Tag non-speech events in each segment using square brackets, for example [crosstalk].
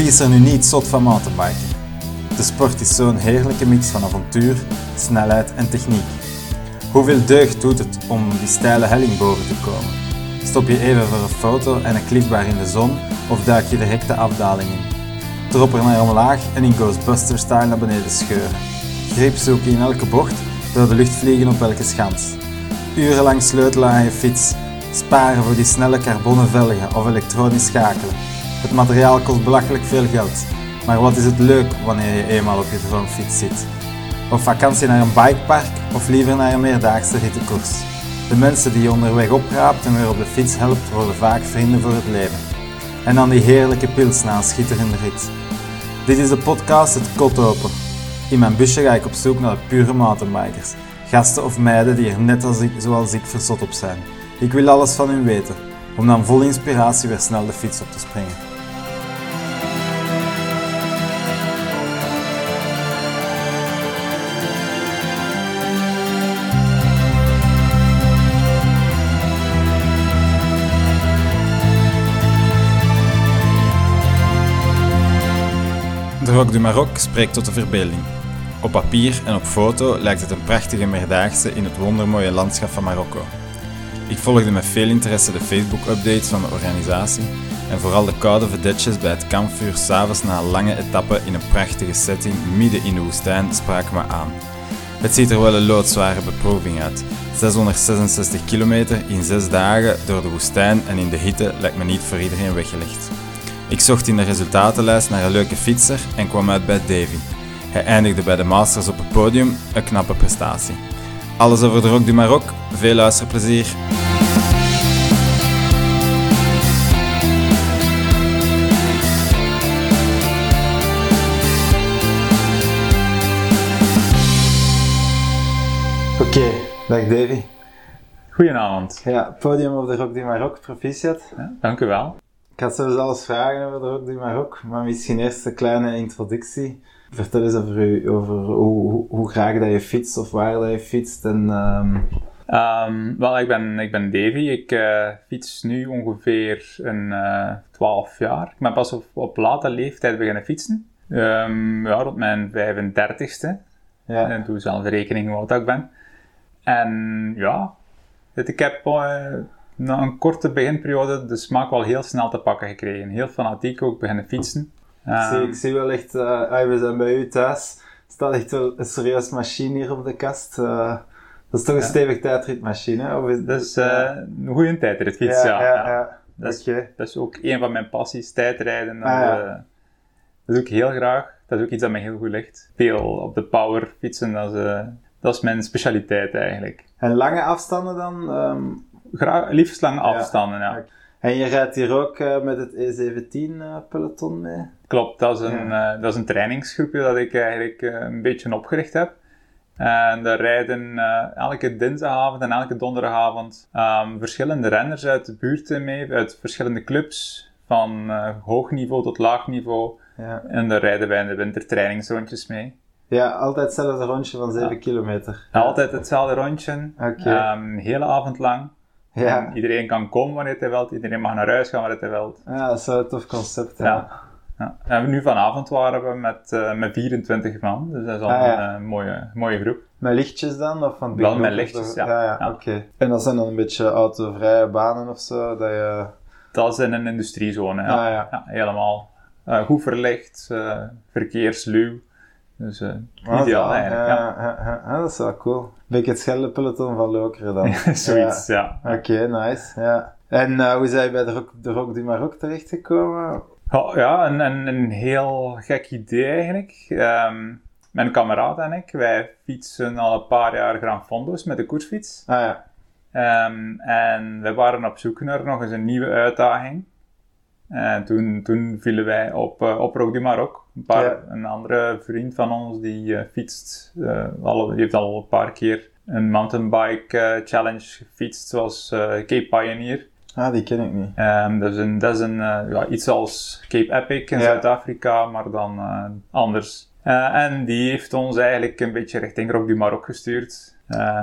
Wie er nu niet zot van mountainbiken? De sport is zo'n heerlijke mix van avontuur, snelheid en techniek. Hoeveel deugd doet het om die steile helling boven te komen? Stop je even voor een foto en een cliffbar in de zon of duik je direct de afdaling in? Drop er naar omlaag en in Ghostbuster-style naar beneden scheuren. Grip zoeken in elke bocht, door de lucht vliegen op elke schans. Urenlang sleutelen aan je fiets, sparen voor die snelle carbonen velgen of elektronisch schakelen. Het materiaal kost belachelijk veel geld, maar wat is het leuk wanneer je eenmaal op je droomfiets zit? Op vakantie naar een bikepark of liever naar een meerdaagse rittenkoers? De mensen die je onderweg opraapt en weer op de fiets helpt, worden vaak vrienden voor het leven. En dan die heerlijke pils na een schitterende rit. Dit is de podcast Het Kot Open. In mijn busje ga ik op zoek naar pure mountainbikers. Gasten of meiden die er net als ik, zoals ik verzot op zijn. Ik wil alles van hun weten, om dan vol inspiratie weer snel de fiets op te springen. De du Maroc spreekt tot de verbeelding. Op papier en op foto lijkt het een prachtige meerdaagse in het wondermooie landschap van Marokko. Ik volgde met veel interesse de Facebook-updates van de organisatie en vooral de koude vedetjes bij het kampvuur s'avonds na een lange etappe in een prachtige setting midden in de woestijn spraken me aan. Het ziet er wel een loodzware beproeving uit. 666 kilometer in 6 dagen door de woestijn en in de hitte lijkt me niet voor iedereen weggelegd. Ik zocht in de resultatenlijst naar een leuke fietser en kwam uit bij Davy. Hij eindigde bij de Masters op het podium, een knappe prestatie. Alles over de Rock du Maroc, veel luisterplezier. Oké, dag Davy. Goedenavond. Ja, podium op de Rock du Maroc, proficiat. Ja, dank u wel. Ik had zelfs alles vragen over de Rock du Maroc, maar misschien eerst een kleine introductie. Vertel eens over, u, over hoe, hoe, hoe graag dat je fietst of waar dat je fietst. En, ehm, Um, wel, ik ben, ik ben Davy. Ik uh, fiets nu ongeveer een uh, 12 jaar. Ik ben pas op, op late leeftijd beginnen fietsen. Um, ja, rond mijn 35ste. ja. En doe zelf rekening hoe oud ik ben. En ja, ik heb uh, na een korte beginperiode de smaak wel heel snel te pakken gekregen. Heel fanatiek ook beginnen fietsen. ik, zie, ik zie wel echt, uh, we zijn bij u thuis. Er staat echt wel een serieus machine hier op de kast. Uh, dat is toch een Ja. stevig tijdritmachine? Of is, Dat is uh, een goede tijdritfiets, ja. ja, ja. Dat is, dat is ook een van mijn passies, tijdrijden. Ah, dat, eh, dat doe ik heel graag. Dat is ook iets dat mij heel goed ligt. Veel op de power fietsen, dat is, eh, dat is mijn specialiteit eigenlijk. En lange afstanden dan? ehm, liefst lange afstanden, ja. En je rijdt hier ook eh, met het E17-peloton mee? Klopt, dat is, een, eh, dat is een trainingsgroepje dat ik eigenlijk eh, een beetje opgericht heb. En daar rijden eh, elke dinsdagavond en elke donderdagavond ehm, verschillende renners uit de buurt mee, uit verschillende clubs, van eh, hoog niveau tot laag niveau. Ja. En daar rijden wij in de wintertrainingsrondjes mee. ja, altijd hetzelfde rondje van 7 Ja. kilometer. Altijd hetzelfde rondje, Oké. ehm, hele avond lang. Ja. En iedereen kan komen wanneer hij wilt, iedereen mag naar huis gaan wanneer hij wilt. ja, dat is wel een tof concept. Ja. Ja. Ja. En nu vanavond waren we met, eh, met 24 man, dus dat is al Ah, ja. een eh, mooie, mooie groep. Met lichtjes dan? Of van Wel met lichtjes, ja. oké. En dat zijn dan een beetje autovrije banen of zo? Dat je... Dat is in een industriezone, ja. Ah, ja. helemaal. Eh, goed verlicht, verkeersluw. Dus Ah, ideaal eigenlijk, ja. ja. ja, ja, ja, dat is wel cool. Beetje het Schelde-peloton van Lokeren dan. [laughs] Zoiets, ja. Ja. Oké, nice. Ja. En eh, hoe zijn je bij de Rock, de Rock du Maroc terechtgekomen? Ja, ja een, een, een heel gek idee eigenlijk. Ehm, mijn kameraad en ik, wij fietsen al een paar jaar Gran Fondo's met de koersfiets. Ah ja. Ehm, en we waren op zoek naar nog eens een nieuwe uitdaging. En toen, toen vielen wij op, eh, op Rock du Maroc. Een, paar, Ja. een andere vriend van ons die eh, fietst, eh, al, heeft al een paar keer een mountainbike eh, challenge gefietst, zoals Cape Pioneer. Ah, die ken ik niet. Ehm, dat is, een, dat is een, ja, iets als Cape Epic in Ja. Zuid-Afrika, maar dan anders. En die heeft ons eigenlijk een beetje richting Rock du Maroc gestuurd.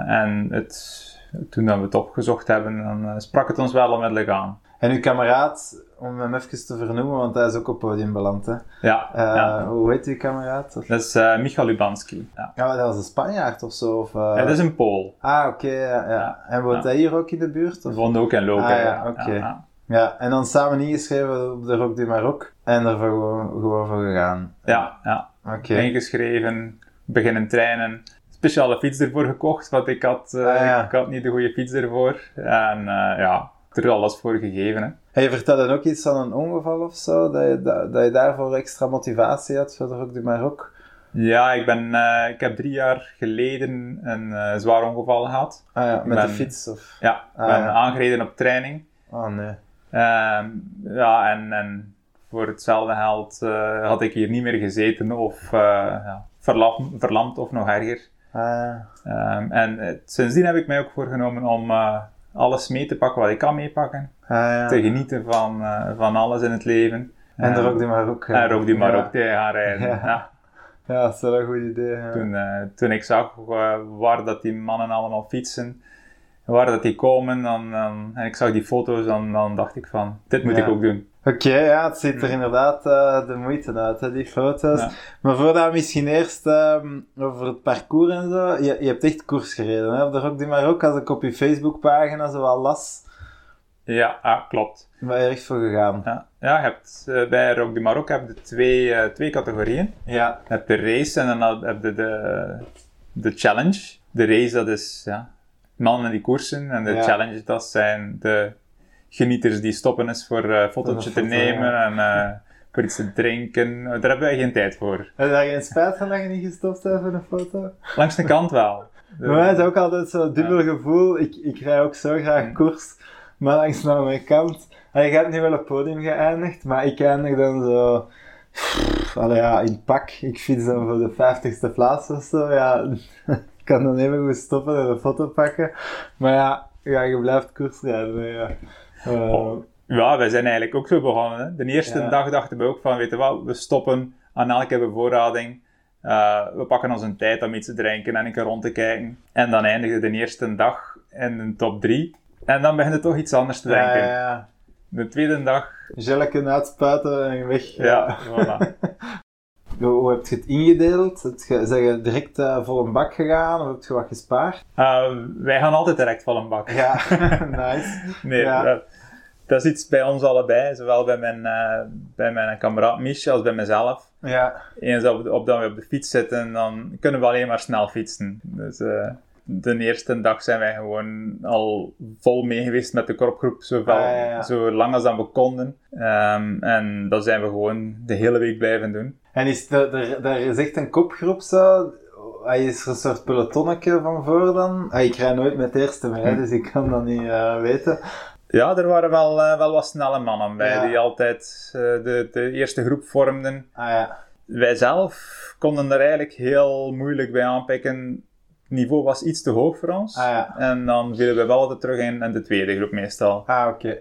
En het, toen dat we het opgezocht hebben, dan sprak het ons wel onmiddellijk aan. En uw kameraad, om hem even te vernoemen, want hij is ook op podium beland. Hè. Ja, Eh, ja. Hoe heet die kameraad? Of- dat is eh Michal Lubanski. Ja. Ja, dat was een Spanjaard of zo? Of, eh, Ja, dat is een Pool. Ah, oké. ja, En woont hij hier ook in de buurt? Of? vonden ook in Loken. Ah, ja, oké. ja. Ja, en dan samen ingeschreven op de Rock du Maroc en er gewoon, gewoon voor gegaan. Ja, ja. Oké. Ingeschreven, beginnen trainen. Speciale fiets ervoor gekocht, want ik had, Ah, ik had niet de goede fiets ervoor. En ja, er alles voor gegeven. Hè. En je vertelde ook iets van een ongeval of zo, dat je, dat, dat je daarvoor extra motivatie had voor de Rock du Maroc. Ja, ik, ben, eh, ik heb drie jaar geleden een eh, zwaar ongeval gehad. Ah ja, met ben- de fiets of... Ja, ik Ah, ben ja. aangereden op training. Oh nee. Ehm, ja, en, en voor hetzelfde geld eh, had ik hier niet meer gezeten of ja, verlam, verlamd of nog erger. Ah ja. Ehm, en sindsdien heb ik mij ook voorgenomen om alles mee te pakken wat ik kan meepakken. Ah, ja. Te genieten van, eh, van alles in het leven. En de Rock du Maroc. En ook die maar ook tegen gaan rijden. Ja. Ja. Dat is wel een goed idee. Toen, eh, toen ik zag eh, waar dat die mannen allemaal fietsen, waar dat die komen, dan, dan- en ik zag die foto's, dan, dan dacht ik van, dit moet Ja. ik ook doen. Oké, ja, het ziet er inderdaad eh, de moeite uit, hè, die foto's. Ja. Maar voordat we misschien eerst ehm, over het parcours en zo. Je, je hebt echt koers gereden hè, op de Rock du Maroc, als ik op je Facebookpagina zo al las. Ja, ah, klopt. Ben je echt voor gegaan? Ja, ja je hebt, eh, bij Rock du Maroc heb je twee, eh, twee categorieën. Ja. Je hebt de race en dan heb je de, de challenge. De race, dat is ja, mannen die koersen. En de Ja. challenge, dat zijn de genieters die stoppen eens voor eh, een fotootje te foto, nemen ja. en eh, voor iets te drinken. Daar hebben wij geen tijd voor. Heb je daar geen spijt van dat je niet gestopt hebt voor een foto? Langs de kant wel. [laughs] Bij mij is ook altijd zo'n dubbel gevoel. Ik, ik rij ook zo graag Mm. koers, maar langs naar mijn kant. En je hebt nu wel op het podium geëindigd, maar ik eindig dan zo... Allee, ja, in pak. Ik fiets dan voor de 50ste plaats of zo. Ja, [laughs] kan dan even goed stoppen en een foto pakken. Maar ja, ja je blijft koers rijden. Ja. Oh, Ja, wij zijn eigenlijk ook zo begonnen. Hè. De eerste Ja. dag dachten we ook van, weet je wat, we stoppen aan elke bevoorrading. Eh, we pakken ons een tijd om iets te drinken en een keer rond te kijken. En dan eindigde de eerste dag in de top 3. En dan begint het toch iets anders te denken. ja, ja. De tweede dag, Gelken uitspuiten en weg. ja, voilà. [laughs] Hoe, heb je het ingedeeld? Zijn je direct eh, vol een bak gegaan of heb je wat gespaard? Eh, wij gaan altijd direct van een bak. Ja, [laughs] nice. Nee, Ja. dat, dat is iets bij ons allebei. Zowel bij mijn, eh, bij mijn kameraad Misha als bij mezelf. Ja, Eens op, op dat we op de fiets zitten, dan kunnen we alleen maar snel fietsen. Dus eh, de eerste dag zijn wij gewoon al vol mee geweest met de korpgroep, zoveel, Ah, ja, ja. zo lang als dat we konden. Ehm, en dat zijn we gewoon de hele week blijven doen. En is er, er, er is echt een kopgroep zo? Hij is er een soort pelotonnetje van voor dan? Ah, ik rij nooit met de eerste mee, Hm. dus ik kan dat niet eh, weten. Ja, er waren wel, eh, wel wat snelle mannen bij, Ja. die altijd eh, de, de eerste groep vormden. Ah ja, Wij zelf konden er eigenlijk heel moeilijk bij aanpikken. Het niveau was iets te hoog voor ons. ah ja. En dan vielen we wel altijd terug in, in de tweede groep meestal. Ah, oké.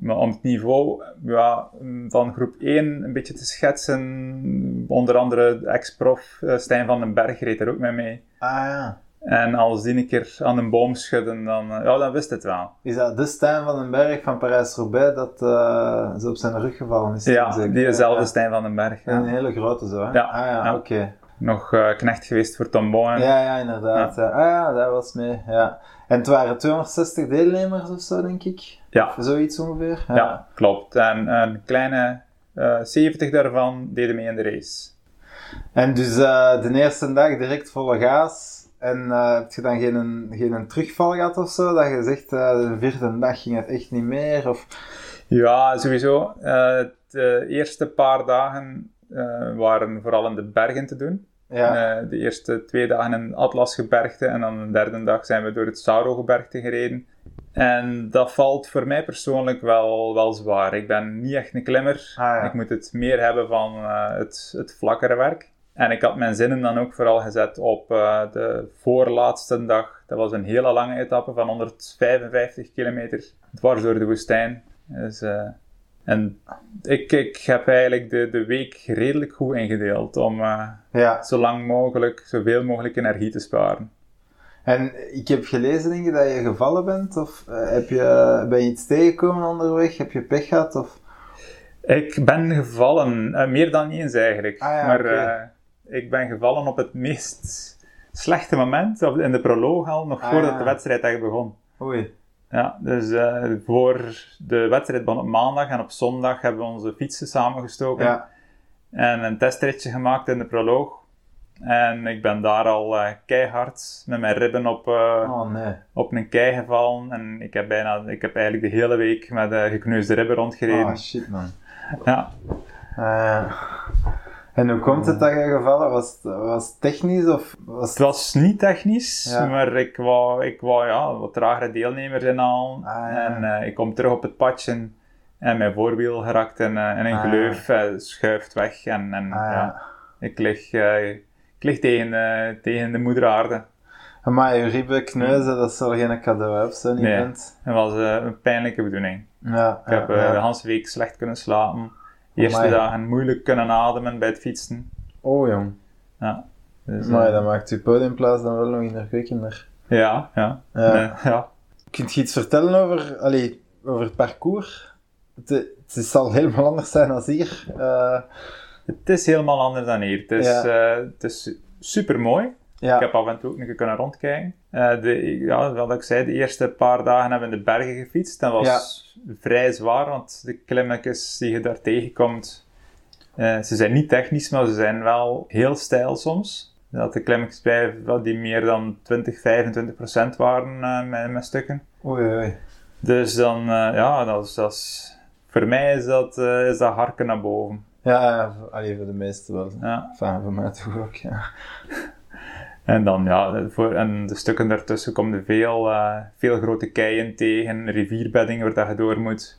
Maar om het niveau ja, van groep 1 een beetje te schetsen, onder andere de ex-prof eh, Stijn van den Berg reed er ook mee mee. Ah ja. En als die een keer aan een boom schudden, dan, eh, ja, dan wist het wel. Is dat de Stijn van den Berg van Parijs-Roubaix dat eh, zo op zijn rug gevallen is? Ja, zeker? diezelfde Ja. Stijn van den Berg. ja. Een hele grote zo, hè? Ja, Ah ja, ja. oké. Nog eh, knecht geweest voor Tom Bonen. Ja, ja, inderdaad. Ah ja, dat was mee, ja. En het waren 260 deelnemers of zo, denk ik? Ja. Zoiets ongeveer? Ja, klopt. En een kleine eh 70 daarvan deden mee in de race. En dus eh, de eerste dag direct volle gaas. En eh, heb je dan geen, geen terugval gehad of zo? Dat je zegt, eh, de vierde dag ging het echt niet meer? Of... Ja, sowieso. Eh, de eerste paar dagen eh, waren vooral in de bergen te doen. Ja, Eh, de eerste twee dagen in Atlasgebergte en dan de derde dag zijn we door het Saurogebergte gereden. En dat valt voor mij persoonlijk wel, wel zwaar. Ik ben niet echt een klimmer. Ah, ja. Ik moet het meer hebben van eh, het, het vlakkere werk. En ik had mijn zinnen dan ook vooral gezet op eh, de voorlaatste dag. Dat was een hele lange etappe van 155 kilometer dwars door de woestijn. Dus, eh, en ik, ik heb eigenlijk de, de week redelijk goed ingedeeld om ja. zo lang mogelijk, zoveel mogelijk energie te sparen. En ik heb gelezen, denk je, dat je gevallen bent? Of eh, heb je, ben je iets tegengekomen onderweg? Heb je pech gehad? Of... Ik ben gevallen, eh, meer dan eens eigenlijk. Ah ja, maar eh, ik ben gevallen op het meest slechte moment, in de proloog al, nog Ah, voordat ja. de wedstrijd echt begon. Oei. Ja, dus voor de wedstrijd begon op maandag en op zondag hebben we onze fietsen samengestoken Ja. en een testritje gemaakt in de proloog. En ik ben daar al eh, keihard met mijn ribben op, eh, Oh nee. op een kei gevallen. En ik heb, bijna, ik heb eigenlijk de hele week met eh, gekneusde ribben rondgereden. Oh shit man. Ja, en hoe komt het dat je gevallen was? het- Was het technisch of was Het was niet technisch, Ja. maar ik wou, ik wou ja, wat tragere deelnemers inhalen. Ah, ja. En ik kom terug op het padje en mijn voorwiel geraakt in, in een Ah, gleuf, schuift weg. En, en Ah, ja. ja, ik lig, eh, ik lig tegen, eh, tegen de moeder aarde. Maar je ribben kneuzen, dat zal geen cadeau op zo'n Nee. event. Het was eh, een pijnlijke bedoeling. Ja, Ik heb eh, ja. de hele week slecht kunnen slapen. De eerste Amai. dagen moeilijk kunnen ademen bij het fietsen. Oh jong. Ja, dus, Maar dat maakt je podiumplaats dan wel nog indrukwekkender. ja, ja. Ja. Ja. Kunt je iets vertellen over, allee, over het parcours? Het, het zal helemaal anders zijn dan hier. Het is helemaal anders dan hier. Het is, Ja. eh, het is super mooi. ja. Ik heb af en toe ook nog kunnen rondkijken. Eh, de, ja, wat ik zei, de eerste paar dagen hebben we in de bergen gefietst. Dat was vrij zwaar, want de klimmetjes die je daar tegenkomt, eh, ze zijn niet technisch, maar ze zijn wel heel stijl soms. Dat de klimmetjes bij die meer dan 20, 25 procent waren met, met stukken. Oei, oei. Dus dan, ja, dat is, dat is, voor mij is dat, is dat harken naar boven. Ja, ja, voor- de meesten wel. Ja. Enfin, voor mij toch ook, ja. [laughs] En dan, ja, voor, en de stukken daartussen komen veel, eh, veel grote keien tegen, rivierbeddingen waar dat je door moet,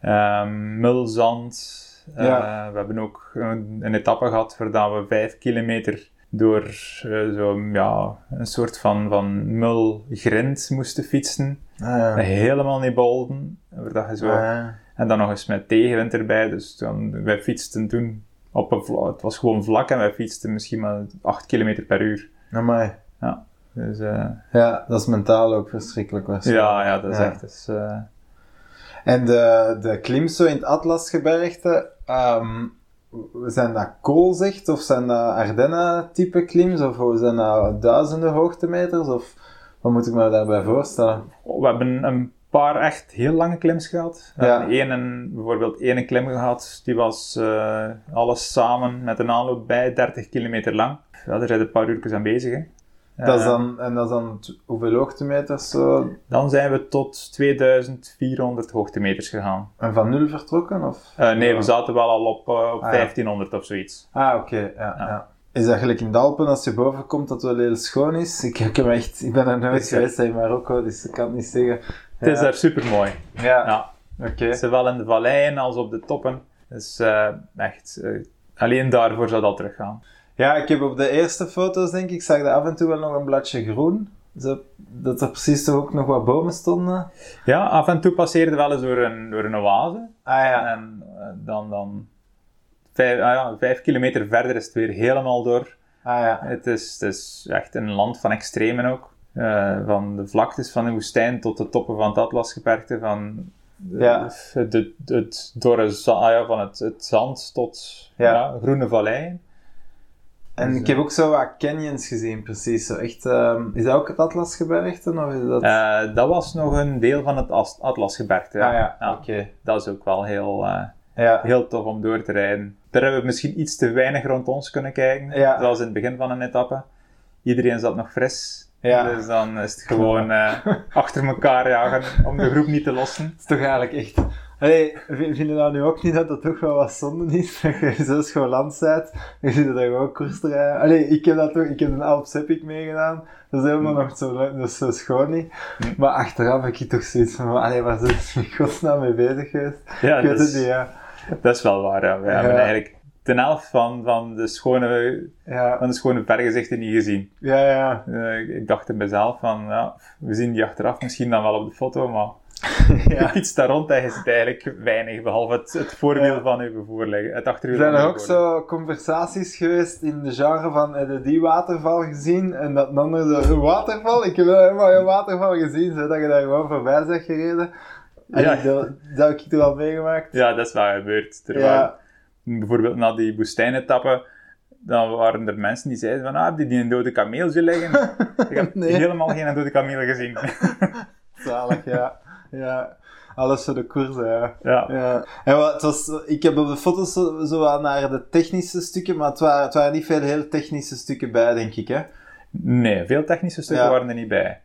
Ehm mulzand. Eh, Ja. we hebben ook een, een etappe gehad waar dat we vijf kilometer door eh, zo, ja, een soort van, van mulgrind moesten fietsen. Ah, ja. Helemaal niet bolden. Waar dat je zo, Ah, ja. En dan nog eens met tegenwind erbij. Dus dan, wij fietsten toen op een vla- het was gewoon vlak en wij fietsten misschien maar 8 kilometer per uur. Amai. Dus eh, Ja, dat is mentaal ook verschrikkelijk waarschijnlijk. ja, ja, dat is Ja. echt. Dus, En de, de klims zo in het Atlasgebergte, ehm, zijn dat koolzicht of zijn dat Ardennen-type klims? Of zijn dat duizenden hoogtemeters? Of wat moet ik me daarbij voorstellen? we hebben een paar echt heel lange klims gehad. Ja. één, bijvoorbeeld één klim gehad, die was eh, alles samen met een aanloop bij 30 kilometer lang. Ja, daar zijn een paar uurtjes aan bezig. Hè. Dat is Eh, dan, en dat is dan hoeveel hoogtemeters zo? dan zijn we tot 2400 hoogtemeters gegaan. En van nul vertrokken? Of? Eh, nee, we zaten wel al op, op Ah, ja. 1500 of zoiets. Ah, oké. ja, ja. Is dat gelijk in de Alpen, als je boven komt, dat het wel heel schoon is? Ik, ik, heb echt, ik ben er nooit geweest in Marokko, dus ik kan het niet zeggen. Het is daar super mooi. Ja, Ja. oké. Zowel in de valleien als op de toppen. Dus eh, echt, eh, alleen daarvoor zou dat teruggaan. Ja, ik heb op de eerste foto's, denk ik, zag je af en toe wel nog een bladje groen. Zo, dat er precies toch ook nog wat bomen stonden. Ja, af en toe passeerde wel eens door een, door een oase. Ah ja. En eh, dan, dan vijf, ah ja, vijf kilometer verder is het weer helemaal door. Ah ja. Het is, het is echt een land van extremen ook. Eh, van de vlaktes van de woestijn tot de toppen van het Atlasgebergte. Van de, Ja. het, het, het dorre ah ja, van het, het zand tot Ja. ja, groene valleien. En ik heb ook zo wat canyons gezien, precies. Zo echt, ehm, is dat ook het Atlasgebergte? Of is dat... Eh, dat was nog een deel van het As- Atlasgebergte. Ja. ah ja, Ja, oké. Dat is ook wel heel, eh, Ja. heel tof om door te rijden. Daar hebben we misschien iets te weinig rond ons kunnen kijken. Zoals in het begin van een etappe. Iedereen zat nog fris. Ja. Dus dan is het gewoon eh, achter elkaar jagen om de groep niet te lossen. Het is toch eigenlijk echt... Allee, vinden we nou nu ook niet dat dat toch wel wat zonde is? [laughs] Dat je zo schoolland bent, je ziet dat gewoon koers te rijden. Allee, ik heb dat toch... Ik heb een Alps Epic meegedaan. Dat is helemaal nog zo, leuk, dat is zo schoon niet. Maar achteraf heb ik toch zoiets van... Allee, waar zijn ze in godsnaam mee bezig geweest? Ja, ik weet dat het is, niet, ja. dat is wel waar. Ja. We hebben eigenlijk de helft van, van, de schone, Ja, van de schone vergezichten niet gezien. ja, ja. Eh, ik- ik dacht in mezelf van, ja, we zien die achteraf misschien dan wel op de foto, maar [laughs] ja. fietst daar rond je ziet eigenlijk weinig, behalve het, het voorwiel Ja. van je voorleggen, het achterwiel Zijn er ook zo conversaties geweest in de genre van, heb je die waterval gezien? En dat een ander zo, een waterval? Ik heb wel helemaal een waterval gezien, zodat je daar gewoon voorbij bent gereden. Ja. Ja. Dat, dat heb ik toen al meegemaakt. Ja, dat is wel gebeurd. Er Ja. waren, bijvoorbeeld na die woestijnetappen, dan waren er mensen die zeiden van, ah, heb je die een dode kameel zien liggen? Ik heb Nee. helemaal geen dode kameel gezien. [laughs] Zalig, ja. ja. Alles voor de koers, ja. ja. ja. En wat, het was, ik heb op de foto's zo, naar de technische stukken, maar het waren, het waren niet veel heel technische stukken bij, denk ik, hè. Nee, veel technische stukken Ja. waren er niet bij.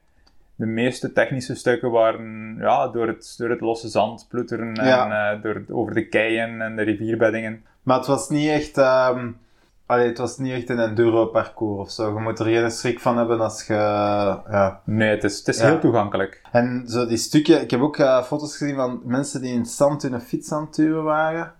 De meeste technische stukken waren ja, door, het, door het losse zand ploeteren en eh, door, over de keien en de rivierbeddingen. Maar het was niet echt... ehm, allee, het was niet echt een enduro-parcours of zo. Je moet er geen schrik van hebben als je... Ja. Nee, het is, het is Ja. heel toegankelijk. En zo die stukken... Ik heb ook eh, foto's gezien van mensen die in het zand hun fiets aan het duwen waren.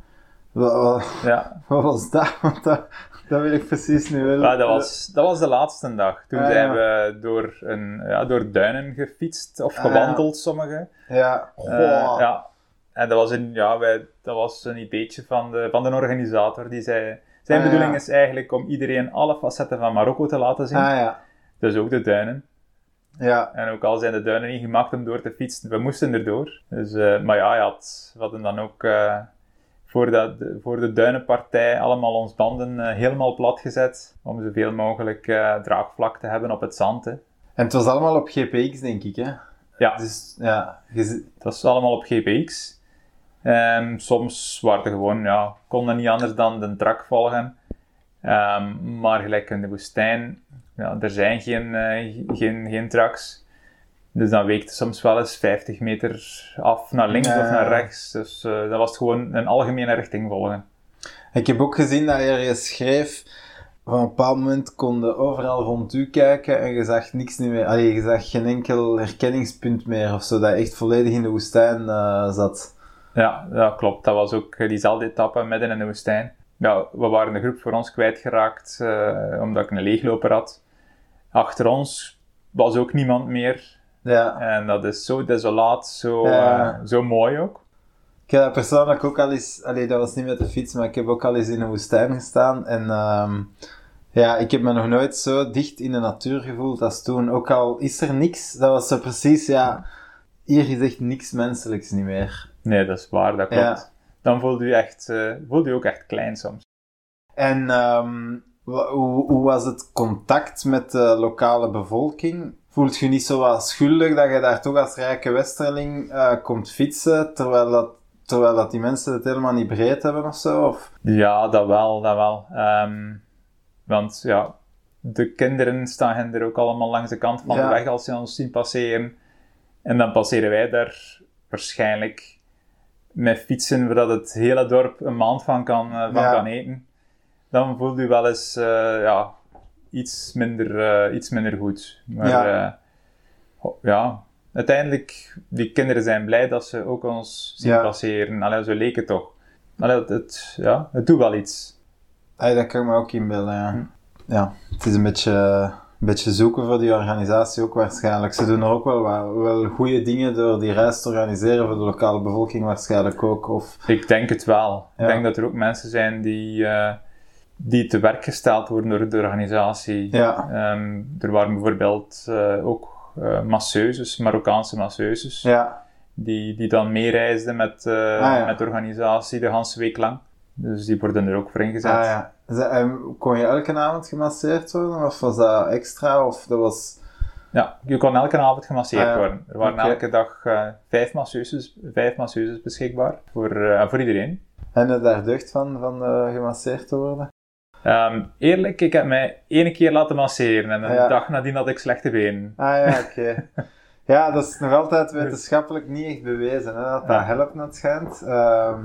Wat, wat, Ja. [laughs] wat was dat? Want dat, dat wil ik precies nu willen. Ja, dat, was, dat was de laatste dag. Toen Ah, zijn ja. we door, een, ja, door duinen gefietst, of Ah, gewandeld, sommigen. Ja. Eh, ja. En dat was, een, ja, wij, dat was een ideetje van de, van de organisator. Die zei, zijn Ah, bedoeling is eigenlijk om iedereen alle facetten van Marokko te laten zien. Ah ja. Dus ook de duinen. Ja. En ook al zijn de duinen niet gemaakt om door te fietsen, we moesten erdoor. Dus, eh, maar ja, je had, we hadden dan ook eh, voor, de duinenpartij allemaal ons banden eh, helemaal plat gezet. Om zoveel mogelijk eh, draagvlak te hebben op het zand. Hè. En het was allemaal op GPX, denk ik, hè? Ja, Dus, ja. dat is allemaal op GPX. Ehm, soms waren er gewoon, ja, konden niet anders dan de trak volgen. Ehm, maar gelijk in de woestijn, ja, er zijn geen, eh, geen, geen traks. Dus dan weekte soms wel eens 50 meter af naar links Ja. of naar rechts. Dus eh, dat was gewoon een algemene richting volgen. Ik heb ook gezien dat je schreef... Van een bepaald moment konden overal rond u kijken en je zag niks meer. Allee, je zag geen enkel herkenningspunt meer of zo. Dat je echt volledig in de woestijn eh, zat. Ja, dat klopt. Dat was ook eh, diezelfde etappe midden in de woestijn. Ja, we waren de groep voor ons kwijtgeraakt omdat ik een leegloper had. Achter ons was ook niemand meer. Ja. En dat is zo desolaat, zo, Ja. eh, zo mooi ook. Ik heb dat persoonlijk ook al eens... Allee, dat was niet met de fiets, maar ik heb ook al eens in een woestijn gestaan. En ehm, ja, ik heb me nog nooit zo dicht in de natuur gevoeld als toen. Ook al is er niks, dat was zo precies, ja... Hier is echt niks menselijks niet meer. Nee, dat is waar, dat klopt. Ja. Dan voelde je, echt, eh, voelde je ook echt klein soms. En ehm, hoe was het contact met de lokale bevolking? Voelt je niet zo wat schuldig dat je daar toch als rijke westerling eh, komt fietsen, terwijl dat, terwijl dat die mensen het helemaal niet breed hebben of zo? Of? Ja, dat wel, dat wel. Ehm, want ja, de kinderen staan er ook allemaal langs de kant van Ja. de weg als ze ons zien passeren. En dan passeren wij daar waarschijnlijk met fietsen, waar het hele dorp een maand van kan, eh, van Ja. kan eten. Dan voelt u wel eens eh, ja, iets, minder, eh, iets minder goed. Maar Ja. ja. ja, uiteindelijk, die kinderen zijn blij dat ze ook ons zien Ja. passeren. Allee, zo leek het toch. Allee, het, het, ja, het doet wel iets. Ay, dat kan ik me ook inbeelden, ja. Hm. Ja, het is een beetje, een beetje zoeken voor die organisatie ook waarschijnlijk. Ze doen er ook wel, wel, wel goede dingen door die reis te organiseren voor de lokale bevolking waarschijnlijk ook. Of, Ik denk het wel. Ja. Ik denk dat er ook mensen zijn die, eh, die te werk gesteld worden door de organisatie. ja, Ehm, er waren bijvoorbeeld eh, ook eh, masseuses, Marokkaanse masseuses, ja, die, die dan meereisden met, eh, Ah, ja. met de organisatie de hele week lang. Dus die worden er ook voor ingezet. ah, ja. En kon je elke avond gemasseerd worden? Of was dat extra? Of dat was... Ja, je kon elke avond gemasseerd Ah, worden. Er waren elke dag vijf, masseuses, vijf masseuses beschikbaar voor, voor iedereen. En daar deugd van, van gemasseerd te worden? Ehm, eerlijk, ik heb mij één keer laten masseren en een Ja. dag nadien had ik slechte benen. Ah ja, oké. [laughs] ja, dat is nog altijd wetenschappelijk niet echt bewezen, hè, dat dat helpt, het schijnt. Ehm,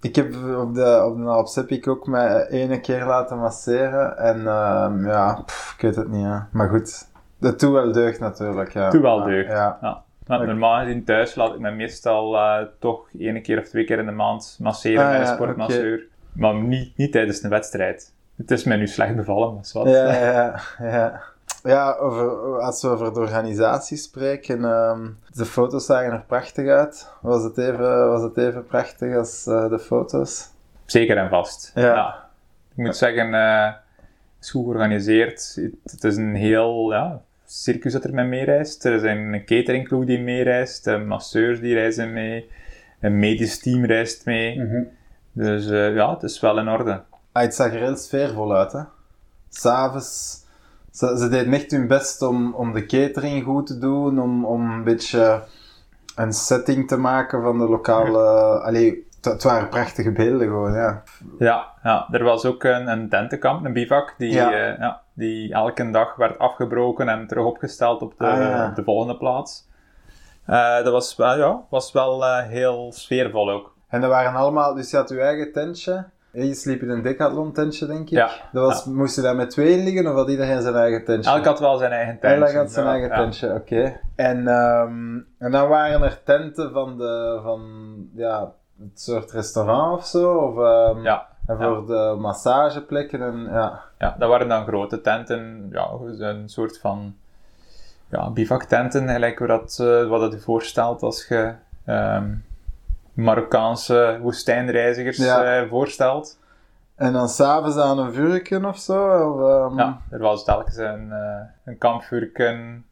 ik heb op de, op de Alpsepik ook mij ene keer laten masseren en ehm, ja, pff, ik weet het niet, hè. maar goed. Dat doet wel deugd natuurlijk, ja. Doet wel deugd. Ja, Ja. Want Oké. normaal gezien thuis laat ik me meestal eh, toch één keer of twee keer in de maand masseren Ah, met een sportmasseur. Maar niet, niet tijdens een wedstrijd. Het is mij nu slecht bevallen, maar ja, ja. ja. Ja, over, als we over de organisatie spreken, ehm, de foto's zagen er prachtig uit. Was het even, was het even prachtig als eh, de foto's? Zeker en vast. Ja. Ik moet zeggen, eh, het is goed georganiseerd. Het, het is een heel ja, circus dat er mee meereist. Er is een cateringploeg die meereist. Masseurs die reizen mee. Een medisch team reist mee. Mhm. Dus eh, ja, het is wel in orde. Ah, het zag er heel sfeervol uit, hè. S'avonds, ze, ze deden echt hun best om, om de catering goed te doen, om, om een beetje een setting te maken van de lokale... Allee, het, waren prachtige beelden gewoon, ja. Ja, ja, er was ook een, een tentenkamp, een bivak, die, Ja. ja. ja, die elke dag werd afgebroken en terug opgesteld op de, Ah, ja. op de volgende plaats. Eh, dat was wel, ja, was wel eh, heel sfeervol ook. En dat waren allemaal... Dus je had je eigen tentje. Je sliep in een decathlon tentje, denk ik. Ja, Dat was, Moest je daar met tweeën liggen, of had iedereen zijn eigen tentje? Elk had wel zijn eigen tentje. Elk had zijn Ja, eigen tentje, oké. En, ehm, en dan waren er tenten van, de, van ja, het soort restaurant of zo? Of, ehm, Ja, En voor de massageplekken en ja. ja, dat waren dan grote tenten, ja, een soort van ja, bivaktenten, gelijk hoe dat, eh, wat dat je voorstelt als je ehm, Marokkaanse woestijnreizigers Ja. eh, voorstelt. En dan s'avonds aan een vuurken of zo? Of, ehm, Ja, er was telkens een, eh een kampvuurken,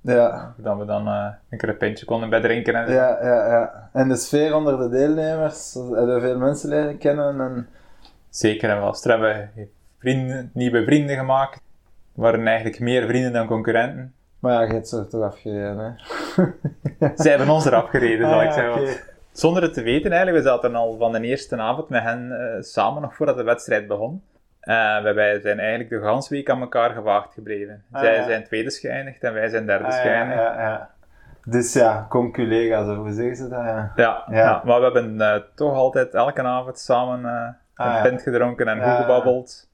ja. dat we dan eh, een keer een pintje konden bij drinken. En, Ja, ja, ja. En de sfeer onder de deelnemers, hebben veel mensen leren kennen en... Zeker en vast. Er hebben vrienden, nieuwe vrienden gemaakt. Er waren eigenlijk meer vrienden dan concurrenten. Maar ja, je hebt ze er toch afgereden, hè? [laughs] Zij hebben ons eraf gereden, zal Ah, ik zeggen. oké. Zonder het te weten eigenlijk, we zaten al van de eerste avond met hen eh, samen nog voordat de wedstrijd begon. Eh, wij- zijn eigenlijk de hele week aan elkaar gewaagd gebleven. Ah, Zij ja. zijn tweede geëindigd en wij zijn derde Ah, ja, geëindigd. ja, ja. Dus ja, conculega's, hoe zeggen ze dat? Ja. Ja, maar we hebben eh, toch altijd elke avond samen Ah, een pint gedronken en goed gebabbeld.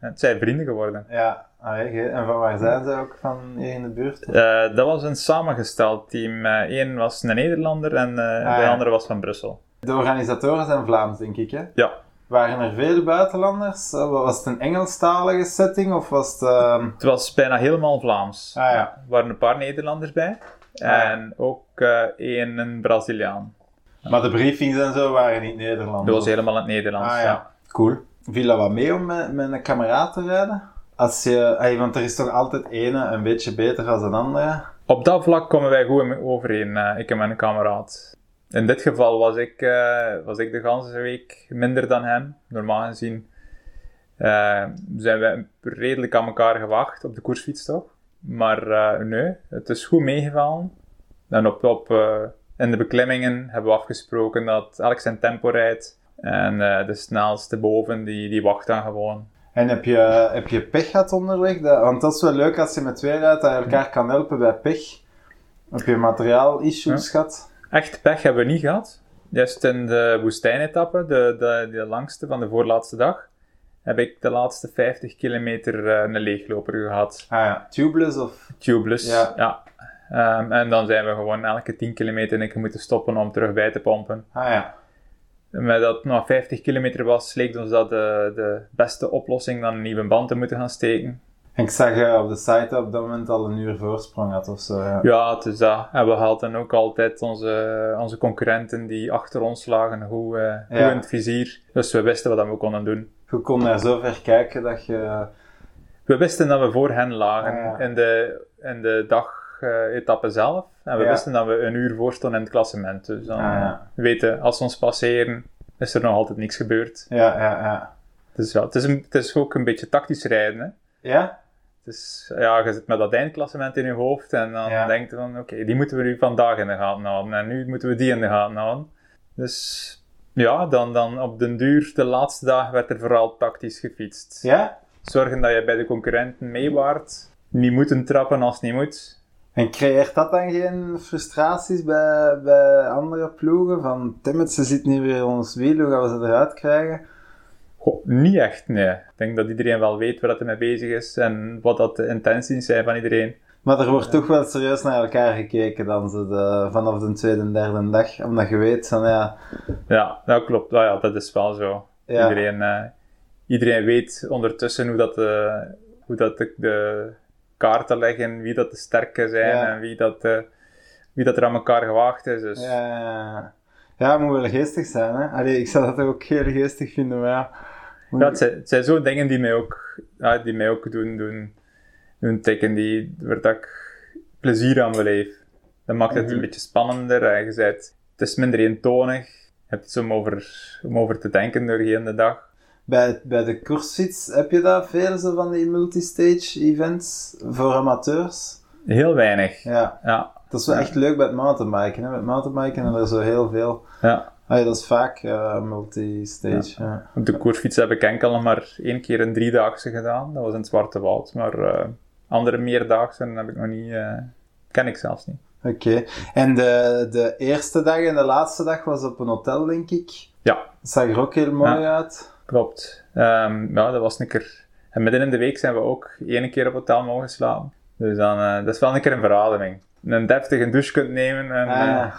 En het zijn vrienden geworden. Ja, ge- en van waar zijn ze ook van hier in de buurt? Eh, dat was een samengesteld team. Eén was een Nederlander en eh, Ah, de andere was van Brussel. De organisatoren zijn Vlaams, denk ik, hè? Ja, Waren er veel buitenlanders? Eh, Was het een Engelstalige setting of was het... ehm, het was bijna helemaal Vlaams. Ah, ja. Er waren een paar Nederlanders bij. ja. En ook eh, één een Braziliaan. Maar de briefings en zo waren niet Nederlands? Dat was helemaal in het Nederlands. Ah, ja. ja. Cool. Viel dat wat mee om met, met een kameraad te rijden? Als je, want er is toch altijd ene een beetje beter dan een andere? Op dat vlak komen wij goed overeen, eh, ik en mijn kameraad. In dit geval was ik, eh, was ik de hele week minder dan hem. Normaal gezien eh, zijn wij redelijk aan elkaar gewacht op de koersfiets toch. Maar eh, nee, het is goed meegevallen. En op, op, in de beklimmingen hebben we afgesproken dat elk zijn tempo rijdt. En de snelste boven, die, die wacht dan gewoon. En heb je, heb je pech gehad onderweg? Want dat is wel leuk als je met twee rijdt, dat je elkaar kan helpen bij pech. Heb je materiaal-issues gehad? Echt pech hebben we niet gehad. Juist in de woestijnetappe, de, de, de langste van de voorlaatste dag, heb ik de laatste 50 kilometer eh, een leegloper gehad. Ah ja, tubeless of... Tubeless, Ja. ja. Ehm, en dan zijn we gewoon elke 10 kilometer keer moeten stoppen om terug bij te pompen. Ah ja. Met dat nog 50 kilometer was, leek ons dat de, de beste oplossing dan een nieuwe band te moeten gaan steken. En ik zag je op de site op dat moment al een uur voorsprong had of zo. Ja. Ja, het is dat. En we hadden ook altijd onze, onze concurrenten die achter ons lagen goed, eh, goed in het vizier. Dus we wisten wat we konden doen. Je kon naar zo ver kijken dat je... We wisten dat we voor hen lagen Ah, ja. in de, in de dag-etappe zelf. En we Ja. wisten dat we een uur voor stonden in het klassement. Dus dan Ah, weten, als ze ons passeren, is er nog altijd niks gebeurd. Ja, ja, ja. Dus ja, het is, een, het is ook een beetje tactisch rijden. Hè? Ja? Dus ja, je zit met dat eindklassement in je hoofd en dan Ja. denk je van, oké, die moeten we nu vandaag in de gaten houden en nu moeten we die in de gaten houden. Dus ja, dan, dan op den duur, de laatste dag, werd er vooral tactisch gefietst. Ja? Zorgen dat je bij de concurrenten meewaart. Niet moeten trappen als het niet moet. En creëert dat dan geen frustraties bij, bij andere ploegen? Van, Timmet, ze zit nu weer in ons wiel, hoe gaan we ze eruit krijgen? Goh, niet echt, nee. Ik denk dat iedereen wel weet waar dat hij mee bezig is en wat dat de intenties zijn van iedereen. Maar er wordt toch wel serieus naar elkaar gekeken dan ze de, vanaf de tweede en derde dag. Omdat je weet van ja, Ja, dat klopt. Nou ja, dat is wel zo. Ja. Iedereen, eh, iedereen weet ondertussen hoe dat, eh, hoe dat de, de kaarten leggen, wie dat de sterke zijn Ja. en wie dat, eh, wie dat er aan elkaar gewaagd is. Dus ja, ja, ja, het moet wel geestig zijn. Hè? Allee, ik zou dat ook heel geestig vinden, maar ja. moet- Ja, het zijn, het zijn zo dingen die mij ook, ja, die mij ook doen, doen, doen tikken die, waar dat ik plezier aan beleef. Dat maakt het Mhm. een beetje spannender. en je bent, het is minder eentonig. Je hebt iets om over, om over te denken doorheen de dag. Bij, bij de koersfiets heb je dat veel zo van die multistage events voor amateurs? Heel weinig. Ja, Ja, dat is wel echt leuk bij het mountainbiken. Hè? Met mountainbiken hebben er zo heel veel. ja. Ah, ja, dat is vaak eh, multistage. Ja. Op de koersfiets heb ik enkel nog maar één keer een driedaagse gedaan. Dat was in het Zwarte Woud. Maar eh, andere meerdaagse heb ik nog niet... eh, ken ik zelfs niet. Oké. En de, de eerste dag en de laatste dag was op een hotel, denk ik. Ja, Dat zag er ook heel mooi Ja. uit. Klopt. Ehm, ja, dat was een keer... En midden in de week zijn we ook één keer op hotel mogen slapen. Dus dan, eh, dat is wel een keer een verademing. Een deftige douche kunt nemen en... Ah, eh, ja.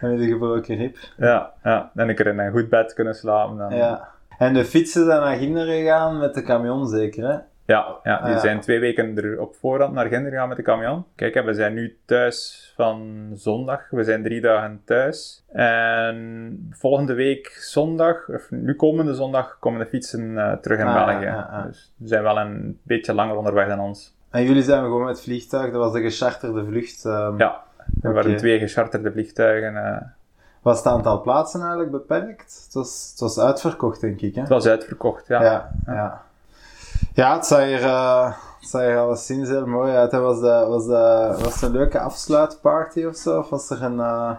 Met de gebroken rib. ja, ja. En een keer in een goed bed kunnen slapen. Dan, Ja. En de fietsen zijn naar Ginder gegaan met de camion zeker, hè? Ja, ja, die Ah, ja. zijn twee weken er op voorhand naar Ginder gegaan met de camion. Kijk, we zijn nu thuis van zondag. We zijn drie dagen thuis. En volgende week zondag, of nu komende zondag, komen de fietsen eh, terug in Ah, België. ja. Dus ze zijn wel een beetje langer onderweg dan ons. En jullie zijn gewoon met vliegtuig, dat was de gecharterde vlucht. ehm. Ja, er waren twee gecharterde vliegtuigen. eh. Was het aantal plaatsen eigenlijk beperkt? Het was, het was uitverkocht, denk ik, hè? het was uitverkocht, ja. Ja, ja. Ja, het zag er, eh, het zag er alleszins heel mooi uit. hè. Was, de, was, de, was het een leuke afsluitparty of zo? Of was er een, eh,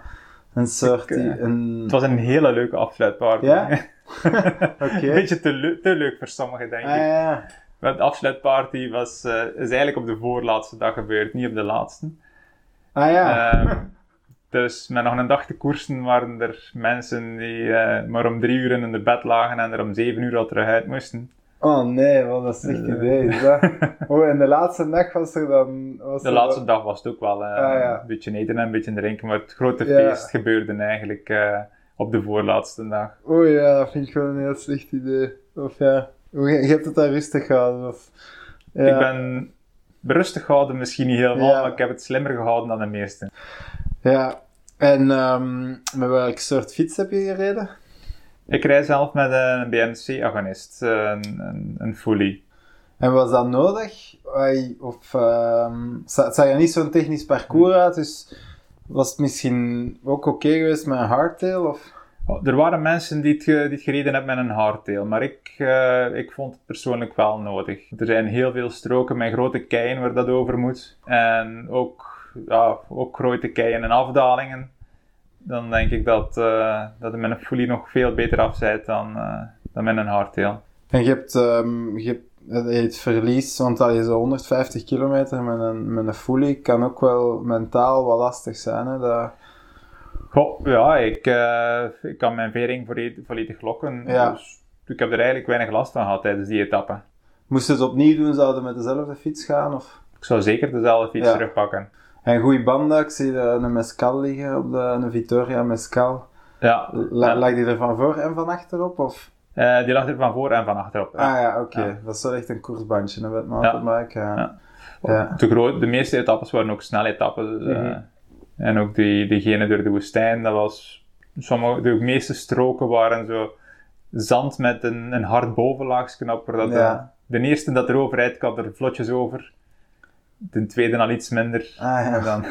een soort... Ik, eh, een... Het was een hele leuke afsluitparty. Ja? [laughs] een Oké. beetje te, te leuk voor sommigen, denk Ah, ik. ja. Maar de afsluitparty was, is eigenlijk op de voorlaatste dag gebeurd, niet op de laatste. Ah ja. Ehm, dus met nog een dag te koersen waren er mensen die maar om drie uur in de bed lagen en er om zeven uur al terug uit moesten. Oh nee, wat een slecht Eh. idee is [laughs] dat. Oh, en de laatste dag was er dan... Was De er laatste dan- dag was het ook wel eh, Ah, ja. een beetje eten en een beetje drinken, maar het grote Ja. feest gebeurde eigenlijk eh, op de voorlaatste dag. Oh ja, dat vind ik wel een heel slecht idee. Of ja, je hebt het daar rustig gehouden. Of... Ja. Ik ben rustig gehouden, misschien niet helemaal, maar ik heb het slimmer gehouden dan de meesten. Ja, en ehm, met welk soort fiets heb je gereden? Ik rij zelf met een BMC-agonist, een, een, een Fully. En was dat nodig? Of het zag er niet zo'n technisch parcours uit, dus was het misschien ook oké geweest met een hardtail? Of? Oh, Er waren mensen die het, die het gereden hebben met een hardtail, maar ik, eh, ik vond het persoonlijk wel nodig. Er zijn heel veel stroken met grote keien waar dat over moet. En ook, ja, ook grote keien en afdalingen. Dan denk ik dat, eh dat met een fully nog veel beter afzijt dan, eh, dan met een hardtail. En je hebt, ehm, je hebt eh, het verlies, want je zo 150 kilometer met een, met een fully kan ook wel mentaal wel lastig zijn. Hè? Dat, Goh, ja, ik, eh, ik kan mijn vering volledig, volledig lokken. Ja. Dus ik heb er eigenlijk weinig last van gehad tijdens die etappe. moest je het opnieuw doen, zouden met dezelfde fiets gaan? Of? Ik zou zeker dezelfde fiets Ja. terugpakken. En goede banden, ik zie de, een Mescal liggen op de een Vittoria Mescal. Ja, La. Lag die er van voor en van achter op? Of? Eh, die lag er van voor en van achterop. ja. Ah ja, oké. Ja. Dat is wel echt een koersbandje hè, met mountainbike. Ja. Ja. Ja. De, de meeste etappes waren ook snelle etappes. dus, eh, Mhm. En ook die, diegene door de woestijn, dat was... Sommige, de meeste stroken waren zo zand met een, een hard bovenlaagsknop. waar dat de, de eerste dat erover rijdt, kan er vlotjes over. De tweede al iets minder. Ah ja, En dan,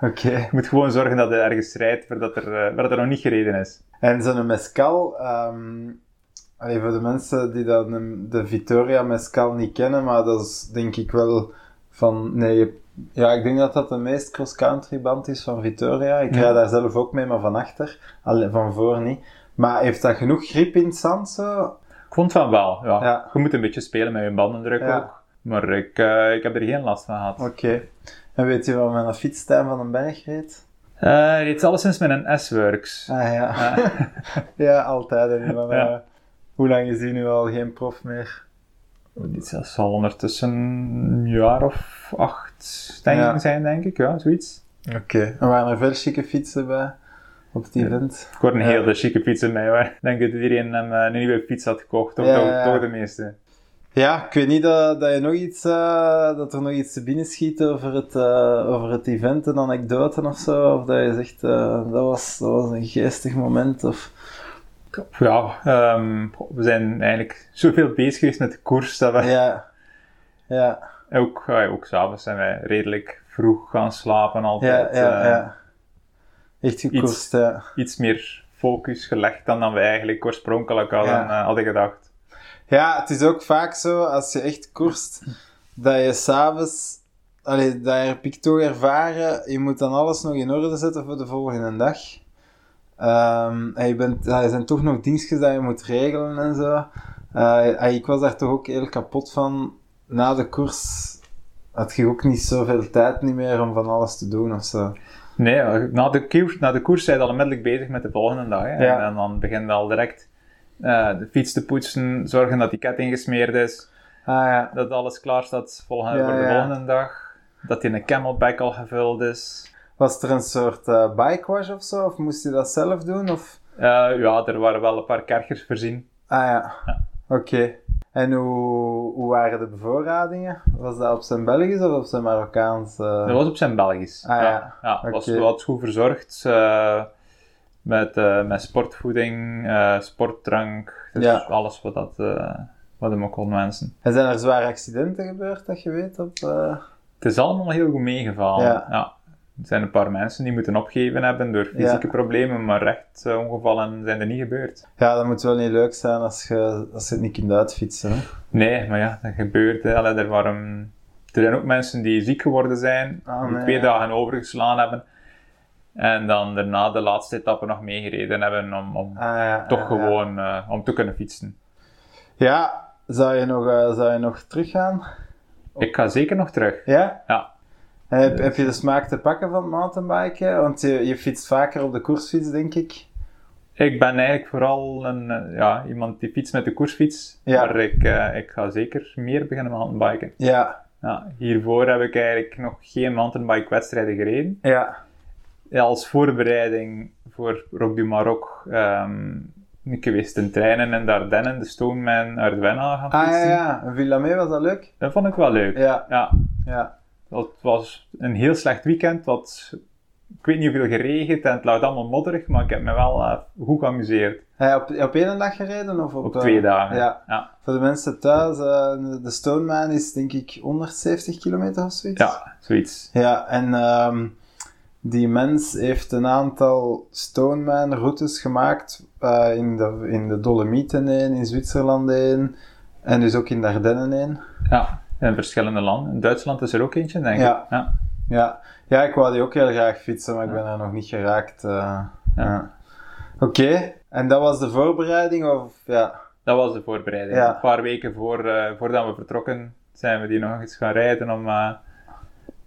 [laughs] oké. je moet gewoon zorgen dat hij ergens rijdt er, eh, waar er nog niet gereden is. En zo'n Mescal, allee, voor de mensen die de Vittoria Mescal niet kennen, maar dat is denk ik wel van, nee, je- ja, ik denk dat dat de meest cross-country band is van Vittoria. Ik Ja. rijd daar zelf ook mee, maar van achter, Allee, van voor niet. Maar heeft dat genoeg grip in het zand zo? Ik vond van wel, ja. Ja. Je moet een beetje spelen met je bandendruk Ja. ook. Maar ik, eh, ik heb er geen last van gehad. Oké. En weet je wat met een fietstuin van een berg reed? Eh, hij reed alleszins met een S-Works. Ah ja. [laughs] Eh, ja, altijd. Ja. eh, hoe lang is hij nu al geen prof meer? Dit zal ondertussen een jaar of acht denk, Ja. zijn, denk ik. Ja, zoiets. Oké. En waren er veel chique fietsen bij op het event? Ik hoorde een hele chique fietsen mee hoor. Ik denk dat iedereen hem eh, een nieuwe fiets had gekocht. Of Ja, toch, ja. toch de meeste. Ja, ik weet niet dat, dat, je nog iets, eh, dat er nog iets te binnen schiet over het, eh, over het event, een anekdote of zo. Of dat je zegt, eh, dat, was, dat was een geestig moment. Of... Ja, ehm, we zijn eigenlijk zoveel bezig geweest met de koers dat we Ja, ja, ook, ja, ook s'avonds zijn wij redelijk vroeg gaan slapen Ja, altijd. ja, eh, ja. Echt gekoerst, ja. Iets meer focus gelegd dan dan wij eigenlijk oorspronkelijk hadden, Ja. eh, hadden gedacht. Ja, het is ook vaak zo, als je echt koerst, dat je s'avonds... Allee, dat heb ik toch ervaren, je moet dan alles nog in orde zetten voor de volgende dag. Ehm, en je bent, er zijn toch nog dingetjes dat je moet regelen en zo. Eh, ik was daar toch ook heel kapot van. Na de koers had je ook niet zoveel tijd niet meer om van alles te doen of zo. Nee, ja, na de, koers, na de koers zijn we al onmiddellijk bezig met de volgende dag. Hè. Ja. En dan begin je al direct eh, de fiets te poetsen, zorgen dat die ketting gesmeerd is, Ah ja. dat alles klaar staat volgende, Ja, voor de volgende dag, dat die een camelback al gevuld is. Was er een soort eh bike wash of zo? Of moest je dat zelf doen? Of... Eh, ja, er waren wel een paar kerkers voorzien. Ah ja, oké. En hoe, hoe waren de bevoorradingen? Was dat op zijn Belgisch of op zijn Marokkaans? eh? Dat was op zijn Belgisch. Ah, ja. ja. was wat goed verzorgd. eh, met, eh, met sportvoeding, eh, sportdrank. Dus Ja. alles wat, dat, eh, wat hem ook kon wensen. En zijn er zware accidenten gebeurd dat je weet? Op? Het is allemaal heel goed meegevallen. Ja. Ja. Er zijn een paar mensen die moeten opgeven hebben door fysieke problemen, maar echt ongevallen zijn er niet gebeurd. Ja, dat moet wel niet leuk zijn als je, als je het niet kunt uitfietsen. Hè? Nee, maar ja, dat gebeurt. Hè. Allee, er, waren, er zijn ook mensen die ziek geworden zijn, Ah, die twee dagen overgeslaan hebben. En dan daarna de laatste etappe nog meegereden hebben om, om Ah, ja, toch ja, gewoon eh, om te kunnen fietsen. Ja, zou je nog, eh, zou je nog teruggaan? Ik ga zeker nog terug. Ja? Ja. En heb, heb je de smaak te pakken van mountainbiken? Want je, je fietst vaker op de koersfiets, denk ik. Ik ben eigenlijk vooral een, eh, ja, iemand die fietst met de koersfiets. Ja. Maar ik, eh, ik ga zeker meer beginnen mountainbiken. Ja, Ja, hiervoor heb ik eigenlijk nog geen mountainbike-wedstrijden gereden. ja. Ja, als voorbereiding voor Rock du Maroc ehm ik geweest in treinen in de Ardennen, de Stoneman Ardennen gaan Ah ja, fietsen. ja. En Villamé was dat leuk? Dat vond ik wel leuk. Ja, Ja, ja. dat was een heel slecht weekend. Wat, ik weet niet hoeveel geregend en het lag allemaal modderig, maar ik heb me wel eh, goed geamuseerd. Heb je op, op één dag gereden? Of op, Op eh, twee dagen. Ja. ja. Voor de mensen thuis, eh, de Stoneman is denk ik 170 kilometer of zoiets. Ja, zoiets. Ja, en ehm, die mens heeft een aantal Stoneman-routes gemaakt eh, in, de, in de Dolomieten heen, in Zwitserland heen en dus ook in de Ardennen heen. Ja, in verschillende landen. In Duitsland is er ook eentje, denk ik. Ja. Ja. Ja. ja, ik wou die ook heel graag fietsen, maar ik ben er nog niet geraakt. eh, ja. Oké, en dat was de voorbereiding? Of, ja. Dat was de voorbereiding. Ja. Een paar weken voor, eh, voordat we vertrokken zijn we die nog eens gaan rijden om,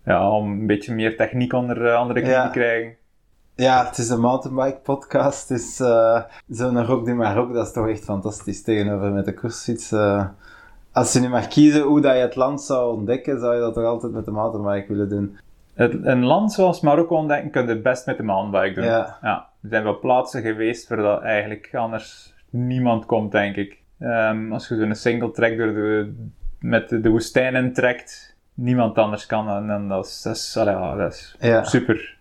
ja, om een beetje meer techniek onder, eh, onder de knie Ja. te krijgen. ja, het is een mountainbike podcast, dus eh zo'n Rock du Maroc, dat is toch echt fantastisch tegenover met de koersfiets. eh. als je nu mag kiezen hoe dat je het land zou ontdekken, zou je dat toch altijd met de mountainbike willen doen? Het, een land zoals Marokko ontdekken kun je het best met de mountainbike doen. Ja. Er zijn wel plaatsen geweest waar dat eigenlijk anders niemand komt, denk ik. Ehm, als je zo'n single track door de, met de, de woestijn in trekt, niemand anders kan. En, en dat is, dat is, allee, ja, dat is Ja. super.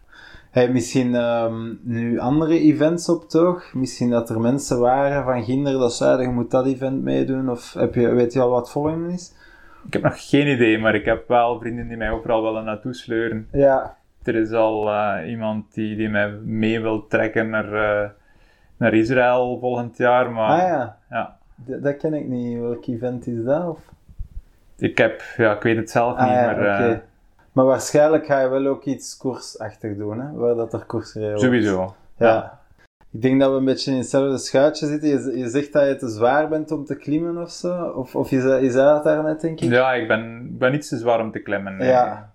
Je misschien ehm, nu andere events op toog? Misschien dat er mensen waren van kinderen dat zeiden, je moet dat event meedoen? Of heb je, weet je al wat volgende is? Ik heb nog geen idee, maar ik heb wel vrienden die mij overal willen naartoe sleuren. Ja. Er is al eh, iemand die, die mij mee wil trekken naar, eh, naar Israël volgend jaar, maar Ah ja, ja, D- dat ken ik niet. Welk event is dat? Of? Ik heb, ja, ik weet het zelf Ah niet, ja, maar eh, Maar waarschijnlijk ga je wel ook iets koersachtig doen, hè? Waar dat er koersrijden sowieso. Ja. Ik denk dat we een beetje in hetzelfde schuitje zitten. Je, je zegt dat je te zwaar bent om te klimmen of zo. Of, of je, je zei dat daarnet, denk ik. Ja, ik ben, ben niet te zwaar om te klimmen. nee. Ja.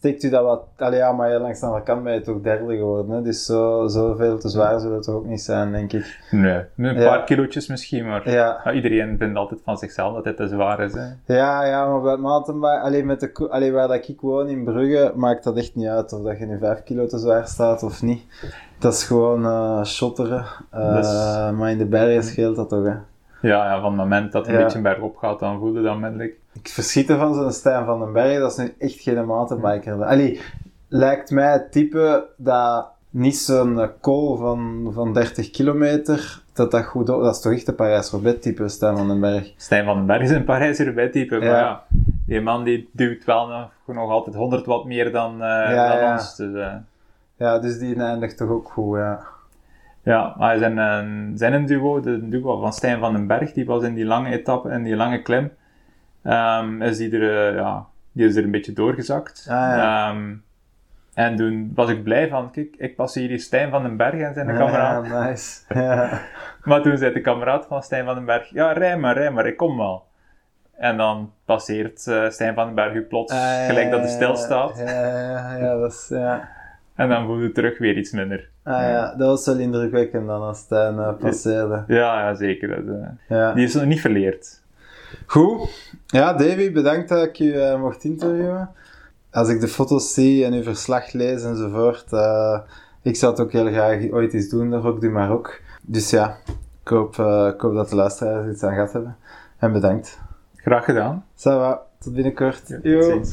Steekt u dat wat... Allee, ja, maar je langs de andere kant ben je toch derde geworden, hè? Dus zo, zoveel te zwaar zou het ook niet zijn, denk ik. Nee, een Ja. paar kilootjes misschien, maar Ja. iedereen vindt altijd van zichzelf dat het te zwaar is. Hè. Ja, ja, maar bij het. Allee, met de, allee, waar dat ik woon, in Brugge, maakt dat echt niet uit of dat je nu 5 kilo te zwaar staat of niet. Dat is gewoon eh shotteren. Eh, Dus- Maar in de bergen scheelt dat toch, hè. Ja, ja, van het moment dat het een beetje bergop gaat, dan voel je dat onmiddellijk. Ik verschiet ervan zo'n Stijn van den Berg, dat is nu echt geen mountainbiker. Allee, lijkt mij het type dat niet zo'n call van, van 30 kilometer, dat dat goed. Dat is toch echt een Parijs-Roubaix type, Stijn van den Berg. Stijn van den Berg is een Parijs-Roubaix type, maar Ja. die man die duwt wel nog, nog altijd 100 watt meer dan, eh, Ja, dan ja. ons. Dus, eh, Ja, dus die eindigt toch ook goed, ja. ja, maar zijn, een zijn een duo, de duo van Stijn van den Berg, die was in die lange etappe, in die lange klim, ehm, is die er, eh, ja, die is er een beetje doorgezakt. Ah, ja. Ehm, en toen was ik blij van, kijk, ik passeer hier Stijn van den Berg en zijn kameraad. Ja, nice. [laughs] Ja. Maar toen zei de kameraad van Stijn van den Berg, ja, rij maar, rij maar, ik kom wel. En dan passeert eh, Stijn van den Berg u plots, Ah, gelijk dat hij ja, stilstaat. Ja, ja, ja, dat is, ja. En dan voelde het terug weer iets minder. Ah, ja, dat was wel indrukwekkend dan als Stijn eh, passeerde. Ja, ja zeker. Dat, eh, Ja. Die is nog niet verleerd. Goed. Ja, Davy, bedankt dat ik je eh, mocht interviewen. Als ik de foto's zie en uw verslag lees enzovoort, eh ik zou het ook heel graag ooit eens doen, de Rock du Maroc. Dus ja, ik hoop, eh, ik hoop dat de luisteraars iets aan gehad hebben. En bedankt. Graag gedaan. Ça va, tot binnenkort. Ja, tot.